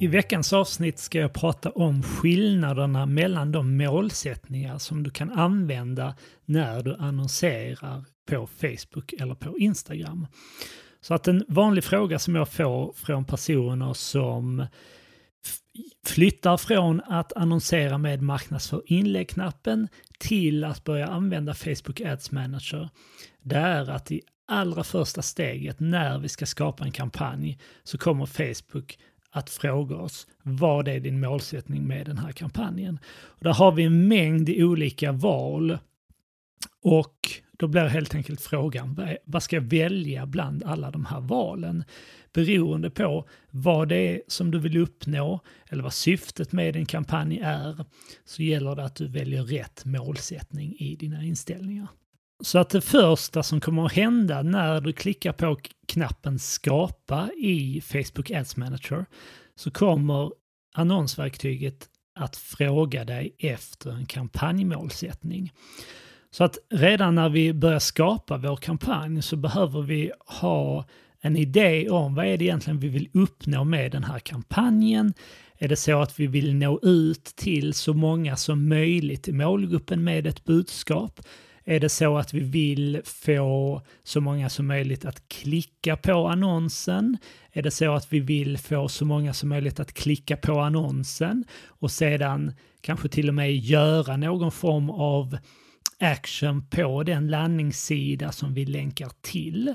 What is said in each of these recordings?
I veckans avsnitt ska jag prata om skillnaderna mellan de målsättningar som du kan använda när du annonserar på Facebook eller på Instagram. Så att en vanlig fråga som jag får från personer som flyttar från att annonsera med marknadsför inlägg-knappen till att börja använda Facebook Ads Manager, det är att i allra första steget när vi ska skapa en kampanj så kommer Facebook att fråga oss vad är din målsättning med den här kampanjen? Och där har vi en mängd olika val och då blir helt enkelt frågan vad ska jag välja bland alla de här valen? Beroende på vad det är som du vill uppnå eller vad syftet med din kampanj är så gäller det att du väljer rätt målsättning i dina inställningar. Så att det första som kommer att hända när du klickar på knappen skapa i Facebook Ads Manager så kommer annonsverktyget att fråga dig efter en kampanjmålsättning. Så att redan när vi börjar skapa vår kampanj så behöver vi ha en idé om vad är det egentligen vi vill uppnå med den här kampanjen. Är det så att vi vill nå ut till så många som möjligt i målgruppen med ett budskap? Är det så att vi vill få så många som möjligt att klicka på annonsen? Är det så att vi vill få så många som möjligt att klicka på annonsen och sedan kanske till och med göra någon form av action på den landningssida som vi länkar till?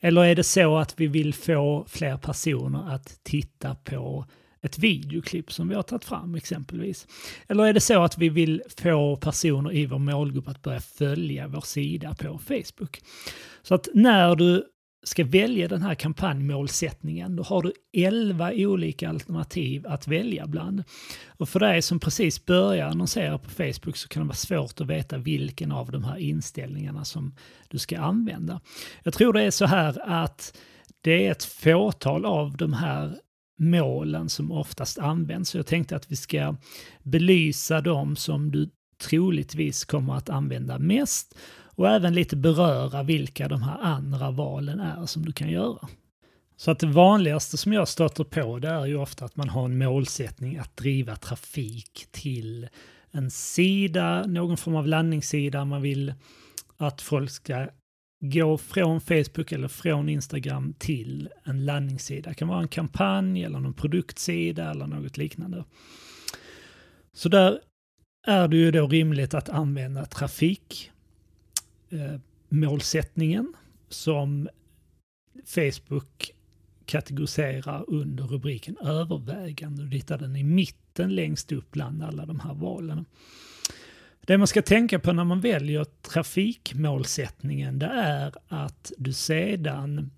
Eller är det så att vi vill få fler personer att titta på ett videoklipp som vi har tagit fram exempelvis? Eller är det så att vi vill få personer i vår målgrupp att börja följa vår sida på Facebook? Så att när du ska välja den här kampanjmålsättningen, då har du 11 olika alternativ att välja bland. Och för dig som precis börjar annonsera på Facebook så kan det vara svårt att veta vilken av de här inställningarna som du ska använda. Jag tror det är så här att det är ett fåtal av de här målen som oftast används. Jag tänkte att vi ska belysa dem som du troligtvis kommer att använda mest och även lite beröra vilka de här andra valen är som du kan göra. Så att det vanligaste som jag stöter på det är ju ofta att man har en målsättning att driva trafik till en sida, någon form av landningssida. Man vill att folk ska gå från Facebook eller från Instagram till en landningssida. Det kan vara en kampanj eller någon produktsida eller något liknande. Så där är det ju då rimligt att använda trafikmålsättningen som Facebook kategoriserar under rubriken övervägande. Du hittar den i mitten längst upp bland alla de här valen. Det man ska tänka på när man väljer trafikmålsättningen det är att du sedan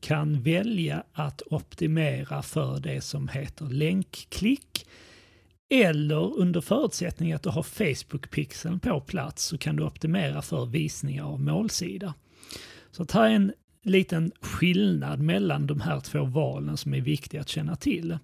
kan välja att optimera för det som heter länkklick eller under förutsättning att du har Facebook-pixeln på plats så kan du optimera för visningar av målsida. Så att här är en liten skillnad mellan de här två valen som är viktiga att känna till.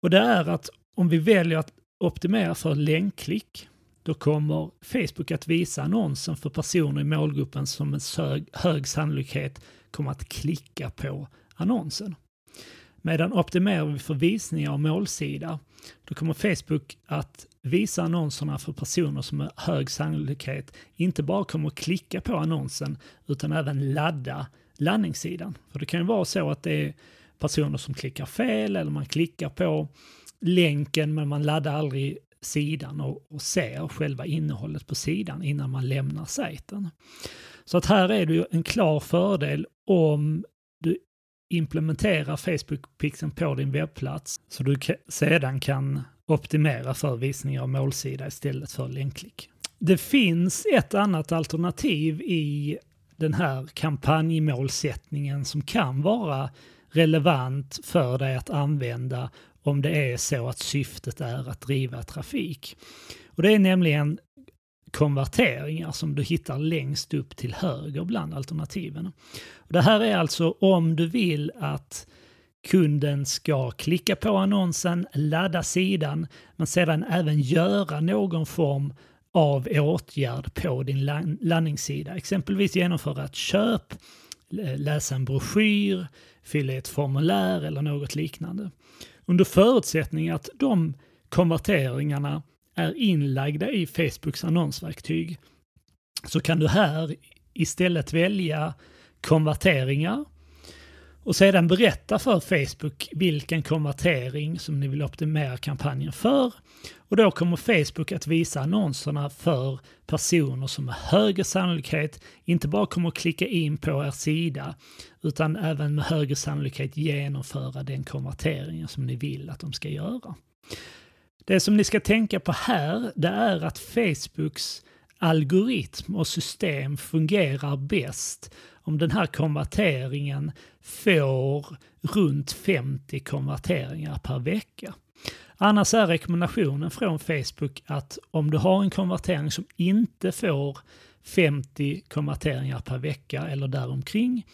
Och det är att om vi väljer att optimera för länkklick då kommer Facebook att visa annonsen för personer i målgruppen som med hög, hög sannolikhet kommer att klicka på annonsen. Medan optimerar vi för visningar och målsida, då kommer Facebook att visa annonserna för personer som med hög sannolikhet inte bara kommer att klicka på annonsen utan även ladda landningssidan. För det kan ju vara så att det är personer som klickar fel eller man klickar på länken men man laddar aldrig sidan och, och ser själva innehållet på sidan innan man lämnar sajten. Så att här är det ju en klar fördel om du implementerar Facebook-pixeln på din webbplats så du sedan kan optimera för visning av målsida istället för länkklick. Det finns ett annat alternativ i den här kampanjmålsättningen som kan vara relevant för dig att använda om det är så att syftet är att driva trafik. Och det är nämligen konverteringar som du hittar längst upp till höger bland alternativen. Och det här är alltså om du vill att kunden ska klicka på annonsen, ladda sidan, men sedan även göra någon form av åtgärd på din landningssida. Exempelvis genomföra ett köp, läsa en broschyr, fylla i ett formulär eller något liknande. Under förutsättning att de konverteringarna är inlagda i Facebooks annonsverktyg. Så kan du här istället välja konverteringar och sedan berätta för Facebook vilken konvertering som ni vill optimera kampanjen för. Och då kommer Facebook att visa annonserna för personer som med högre sannolikhet inte bara kommer att klicka in på er sida utan även med högre sannolikhet genomföra den konverteringen som ni vill att de ska göra. Det som ni ska tänka på här, det är att Facebooks algoritm och system fungerar bäst om den här konverteringen får runt 50 konverteringar per vecka. Annars är rekommendationen från Facebook att om du har en konvertering som inte får 50 konverteringar per vecka eller däromkring,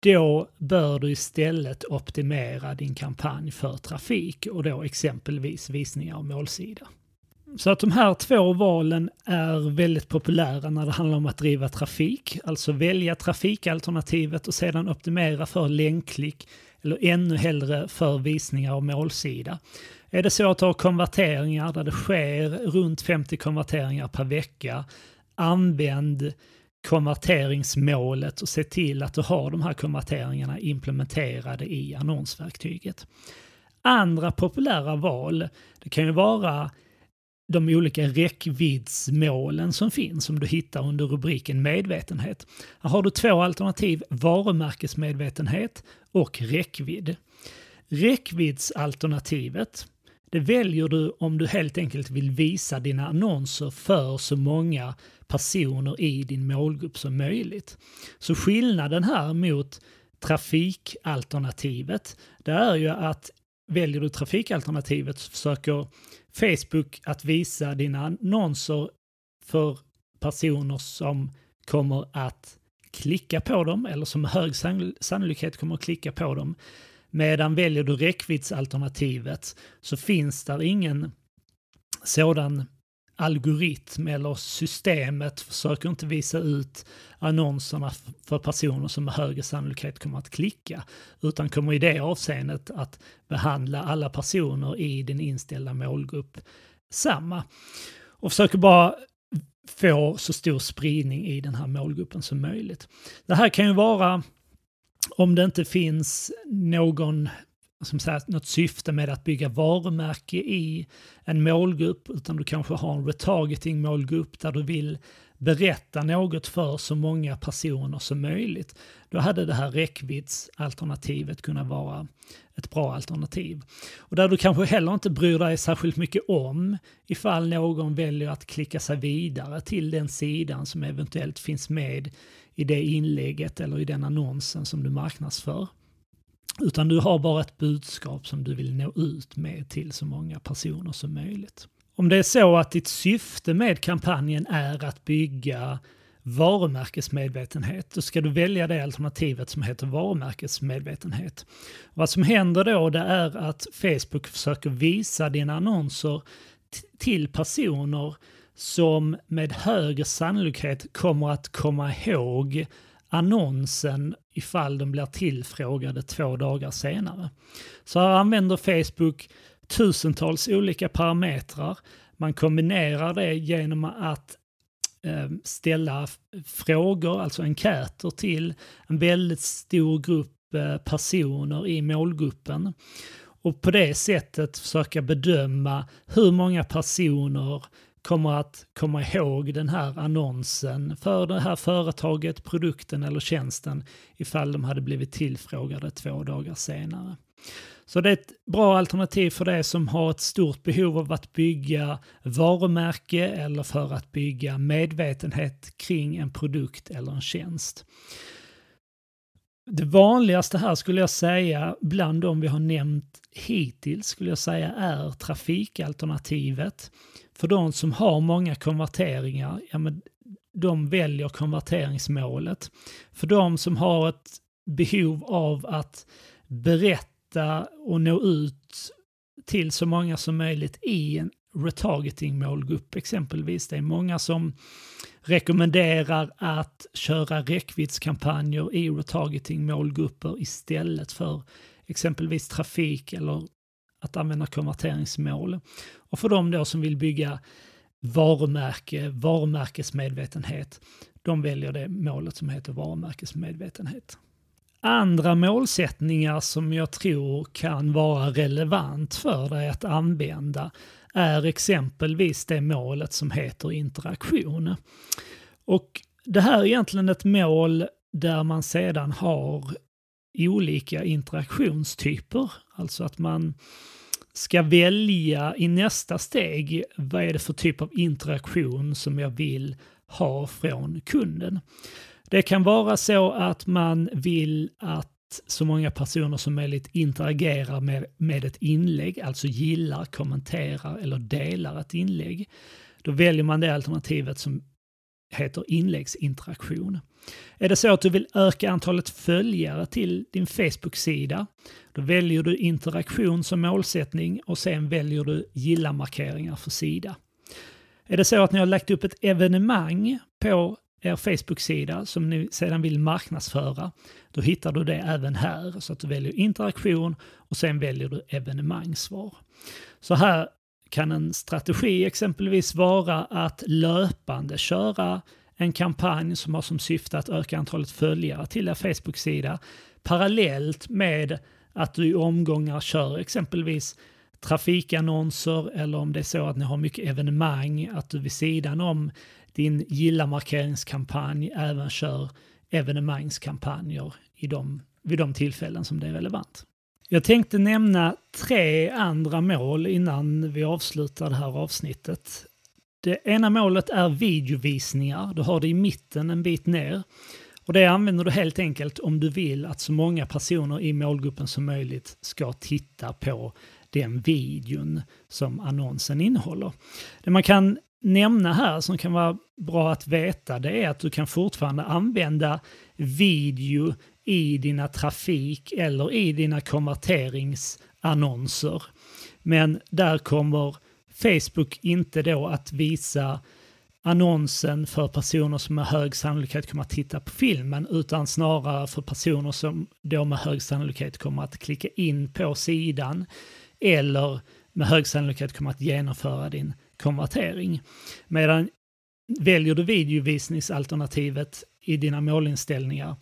då bör du istället optimera din kampanj för trafik och då exempelvis visningar av målsida. Så att de här två valen är väldigt populära när det handlar om att driva trafik, alltså välja trafikalternativet och sedan optimera för länkklick eller ännu hellre för visningar av målsida. Är det så att du har konverteringar där det sker runt 50 konverteringar per vecka, använd konverteringsmålet och se till att du har de här konverteringarna implementerade i annonsverktyget. Andra populära val, det kan ju vara de olika räckviddsmålen som finns som du hittar under rubriken medvetenhet. Här har du två alternativ, varumärkesmedvetenhet och räckvidd. Räckviddsalternativet det väljer du om du helt enkelt vill visa dina annonser för så många personer i din målgrupp som möjligt. Så skillnaden här mot trafikalternativet, det är ju att väljer du trafikalternativet så försöker Facebook att visa dina annonser för personer som kommer att klicka på dem eller som med hög sannolikhet kommer att klicka på dem. Medan väljer du räckviddsalternativet så finns där ingen sådan algoritm eller systemet försöker inte visa ut annonserna för personer som med högre sannolikhet kommer att klicka, utan kommer i det avseendet att behandla alla personer i din inställda målgrupp samma. Och försöker bara få så stor spridning i den här målgruppen som möjligt. Det här kan ju vara om det inte finns någon som säger, något syfte med att bygga varumärke i en målgrupp, utan du kanske har en retargeting målgrupp där du vill berätta något för så många personer som möjligt. Då hade det här räckviddsalternativet kunnat vara ett bra alternativ. Och där du kanske heller inte bryr dig särskilt mycket om ifall någon väljer att klicka sig vidare till den sidan som eventuellt finns med i det inlägget eller i den annonsen som du marknadsför. Utan du har bara ett budskap som du vill nå ut med till så många personer som möjligt. Om det är så att ditt syfte med kampanjen är att bygga varumärkesmedvetenhet, då ska du välja det alternativet som heter varumärkesmedvetenhet. Vad som händer då det är att Facebook försöker visa dina annonser till personer som med högre sannolikhet kommer att komma ihåg annonsen ifall de blir tillfrågade två dagar senare. Så här använder Facebook tusentals olika parametrar. Man kombinerar det genom att eh, ställa frågor, alltså enkäter till en väldigt stor grupp eh, personer i målgruppen och på det sättet försöka bedöma hur många personer kommer att komma ihåg den här annonsen för det här företaget, produkten eller tjänsten ifall de hade blivit tillfrågade två dagar senare. Så det är ett bra alternativ för dig som har ett stort behov av att bygga varumärke eller för att bygga medvetenhet kring en produkt eller en tjänst. Det vanligaste här skulle jag säga, bland de vi har nämnt hittills, skulle jag säga är trafikalternativet. För de som har många konverteringar, ja men de väljer konverteringsmålet. För de som har ett behov av att berätta och nå ut till så många som möjligt i en retargeting-målgrupp exempelvis. Det är många som rekommenderar att köra räckviddskampanjer i retargeting-målgrupper istället för exempelvis trafik eller att använda konverteringsmål. Och för de då som vill bygga varumärke, varumärkesmedvetenhet, de väljer det målet som heter varumärkesmedvetenhet. Andra målsättningar som jag tror kan vara relevant för dig att använda är exempelvis det målet som heter interaktion. Och det här är egentligen ett mål där man sedan har olika interaktionstyper. Alltså att man ska välja i nästa steg vad är det för typ av interaktion som jag vill ha från kunden. Det kan vara så att man vill att så många personer som möjligt interagerar med, med ett inlägg, alltså gillar, kommenterar eller delar ett inlägg. Då väljer man det alternativet som heter inläggsinteraktion. Är det så att du vill öka antalet följare till din Facebook-sida, då väljer du interaktion som målsättning och sen väljer du gilla-markeringar för sida. Är det så att ni har lagt upp ett evenemang på er Facebook-sida som ni sedan vill marknadsföra, då hittar du det även här. Så att du väljer interaktion och sen väljer du evenemangssvar. Så här kan en strategi exempelvis vara att löpande köra en kampanj som har som syfte att öka antalet följare till er Facebook-sida parallellt med att du i omgångar kör exempelvis trafikannonser eller om det är så att ni har mycket evenemang, att du vid sidan om din gilla-markeringskampanj även kör evenemangskampanjer i de, vid de tillfällen som det är relevant. Jag tänkte nämna tre andra mål innan vi avslutar det här avsnittet. Det ena målet är videovisningar. Du har det i mitten en bit ner. Och det använder du helt enkelt om du vill att så många personer i målgruppen som möjligt ska titta på den videon som annonsen innehåller. Det man kan nämna här som kan vara bra att veta det är att du kan fortfarande använda video i dina trafik eller i dina konverteringsannonser. Men där kommer Facebook inte då att visa annonsen för personer som med hög sannolikhet kommer att titta på filmen utan snarare för personer som då med hög sannolikhet kommer att klicka in på sidan eller med hög sannolikhet kommer att genomföra din konvertering. Medan väljer du videovisningsalternativet i dina målinställningar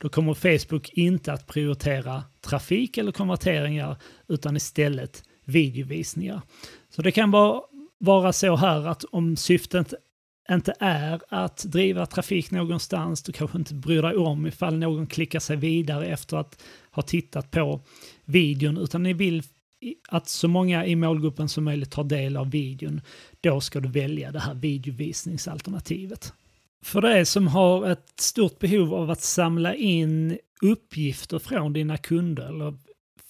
då kommer Facebook inte att prioritera trafik eller konverteringar utan istället videovisningar. Så det kan bara vara så här att om syftet inte är att driva trafik någonstans, du kanske inte bryr dig om ifall någon klickar sig vidare efter att ha tittat på videon, utan ni vill att så många i målgruppen som möjligt tar del av videon, då ska du välja det här videovisningsalternativet. För dig som har ett stort behov av att samla in uppgifter från dina kunder eller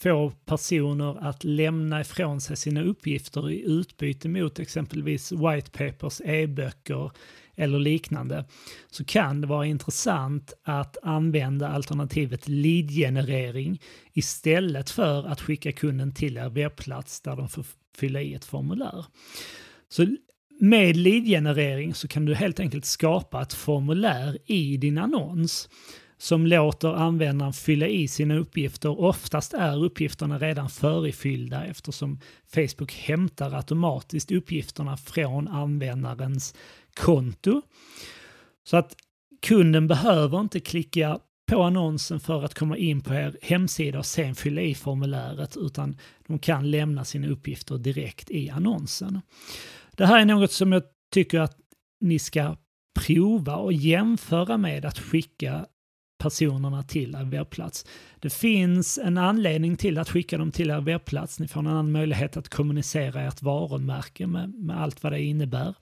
få personer att lämna ifrån sig sina uppgifter i utbyte mot exempelvis white papers, e-böcker eller liknande så kan det vara intressant att använda alternativet lead-generering istället för att skicka kunden till er webbplats där de får fylla i ett formulär. Så med lead-generering så kan du helt enkelt skapa ett formulär i din annons som låter användaren fylla i sina uppgifter. Oftast är uppgifterna redan förifyllda eftersom Facebook hämtar automatiskt uppgifterna från användarens konto. Så att kunden behöver inte klicka på annonsen för att komma in på er hemsida och sen fylla i formuläret utan de kan lämna sina uppgifter direkt i annonsen. Det här är något som jag tycker att ni ska prova och jämföra med att skicka personerna till er webbplats. Det finns en anledning till att skicka dem till er webbplats. Ni får en annan möjlighet att kommunicera ert varumärke med, med allt vad det innebär.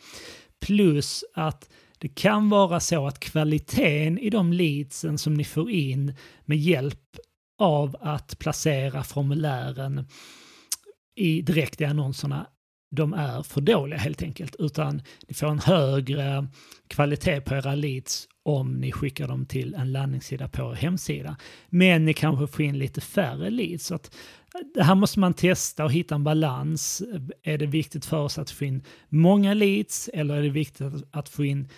Plus att det kan vara så att kvaliteten i de leadsen som ni får in med hjälp av att placera formulären i, direkt i annonserna de är för dåliga helt enkelt. Utan ni får en högre kvalitet på era leads om ni skickar dem till en landningssida på er hemsida. Men ni kanske får in lite färre leads. Så att eh, det här måste man testa och hitta en balans. Är det viktigt för oss att få in många leads eller är det viktigt att få in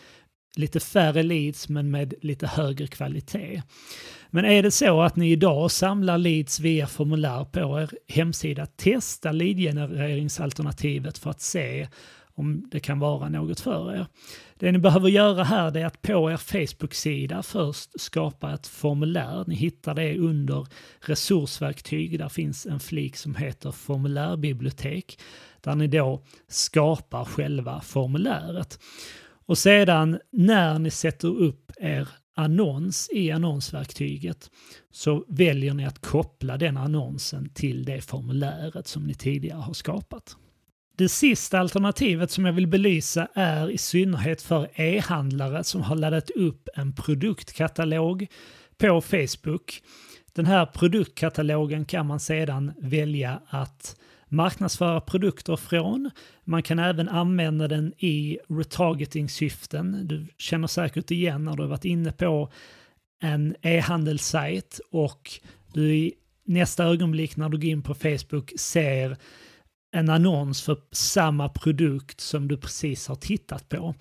lite färre leads men med lite högre kvalitet. Men är det så att ni idag samlar leads via formulär på er hemsida, testa leadgenereringsalternativet för att se om det kan vara något för er. Det ni behöver göra här är att på er Facebook-sida först skapa ett formulär. Ni hittar det under resursverktyg. Där finns en flik som heter formulärbibliotek där ni då skapar själva formuläret. Och sedan när ni sätter upp er annons i annonsverktyget så väljer ni att koppla den annonsen till det formuläret som ni tidigare har skapat. Det sista alternativet som jag vill belysa är i synnerhet för e-handlare som har laddat upp en produktkatalog på Facebook. Den här produktkatalogen kan man sedan välja att marknadsföra produkter från. Man kan även använda den i retargeting-syften. Du känner säkert igen när du har varit inne på en e-handelssajt och du i nästa ögonblick när du går in på Facebook ser en annons för samma produkt som du precis har tittat på.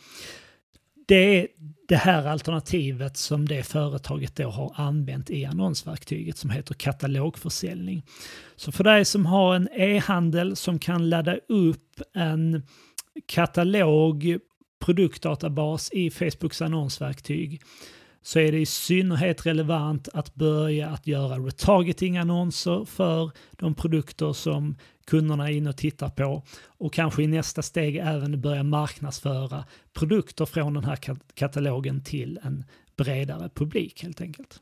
Det är det här alternativet som det företaget då har använt i annonsverktyget som heter katalogförsäljning. Så för dig som har en e-handel som kan ladda upp en katalog produktdatabas i Facebooks annonsverktyg så är det i synnerhet relevant att börja att göra retargeting-annonser för de produkter som kunderna är inne och tittar på och kanske i nästa steg även börja marknadsföra produkter från den här katalogen till en bredare publik helt enkelt.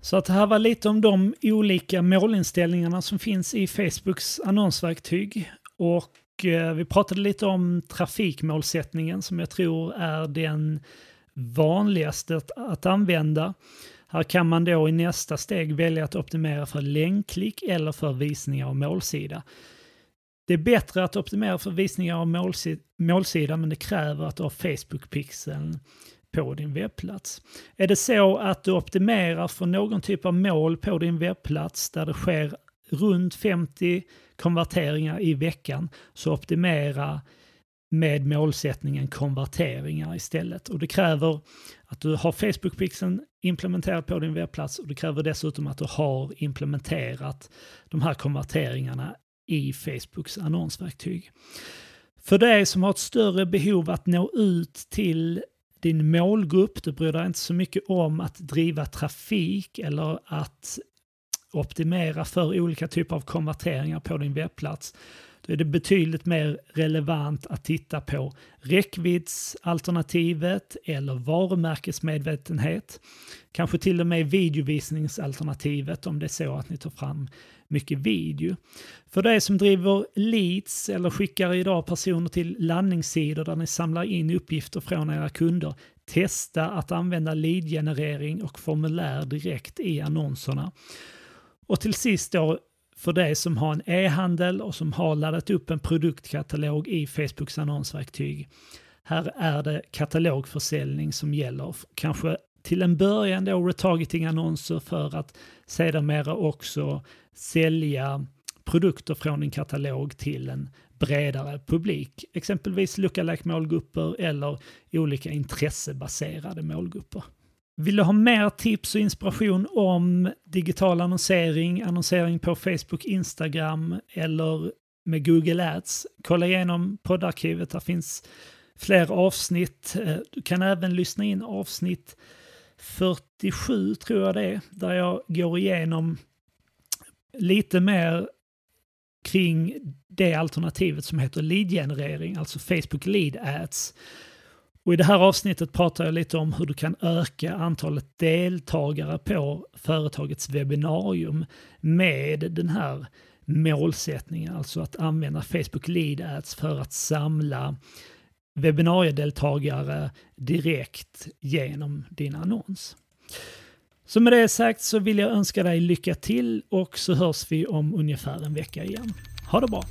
Så att det här var lite om de olika målinställningarna som finns i Facebooks annonsverktyg. Och Eh, vi pratade lite om trafikmålsättningen som jag tror är den vanligaste att, att använda. Här kan man då i nästa steg välja att optimera för länkklick eller för visningar av målsida. Det är bättre att optimera för visningar av målsida, men det kräver att du har Facebook-pixeln på din webbplats. Är det så att du optimerar för någon typ av mål på din webbplats där det sker runt 50 konverteringar i veckan, så optimera med målsättningen konverteringar istället. Och det kräver att du har Facebook-pixeln implementerad på din webbplats och det kräver dessutom att du har implementerat de här konverteringarna i Facebooks annonsverktyg. För dig som har ett större behov att nå ut till din målgrupp, du bryr dig inte så mycket om att driva trafik eller att optimera för olika typer av konverteringar på din webbplats, då är det betydligt mer relevant att titta på räckviddsalternativet eller varumärkesmedvetenhet. Kanske till och med videovisningsalternativet om det är så att ni tar fram mycket video. För dig som driver leads eller skickar idag personer till landningssidor där ni samlar in uppgifter från era kunder, testa att använda leadgenerering och formulär direkt i annonserna. Och till sist då för dig som har en e-handel och som har laddat upp en produktkatalog i Facebooks annonsverktyg. Här är det katalogförsäljning som gäller. Kanske till en början då retargeting-annonser för att sedermera också sälja produkter från din katalog till en bredare publik. Exempelvis lookalike målgrupper eller olika intressebaserade målgrupper. Vill du ha mer tips och inspiration om digital annonsering, annonsering på Facebook, Instagram eller med Google Ads? Kolla igenom poddarkivet, där finns fler avsnitt. Eh, du kan även lyssna in avsnitt 47 tror jag det är, där jag går igenom lite mer kring det alternativet som heter Leadgenerering, alltså Facebook Lead Ads. Och I det här avsnittet pratar jag lite om hur du kan öka antalet deltagare på företagets webbinarium med den här målsättningen, alltså att använda Facebook Lead Ads för att samla webbinariedeltagare direkt genom din annons. Så med det sagt så vill jag önska dig lycka till och så hörs vi om ungefär en vecka igen. Ha det bra!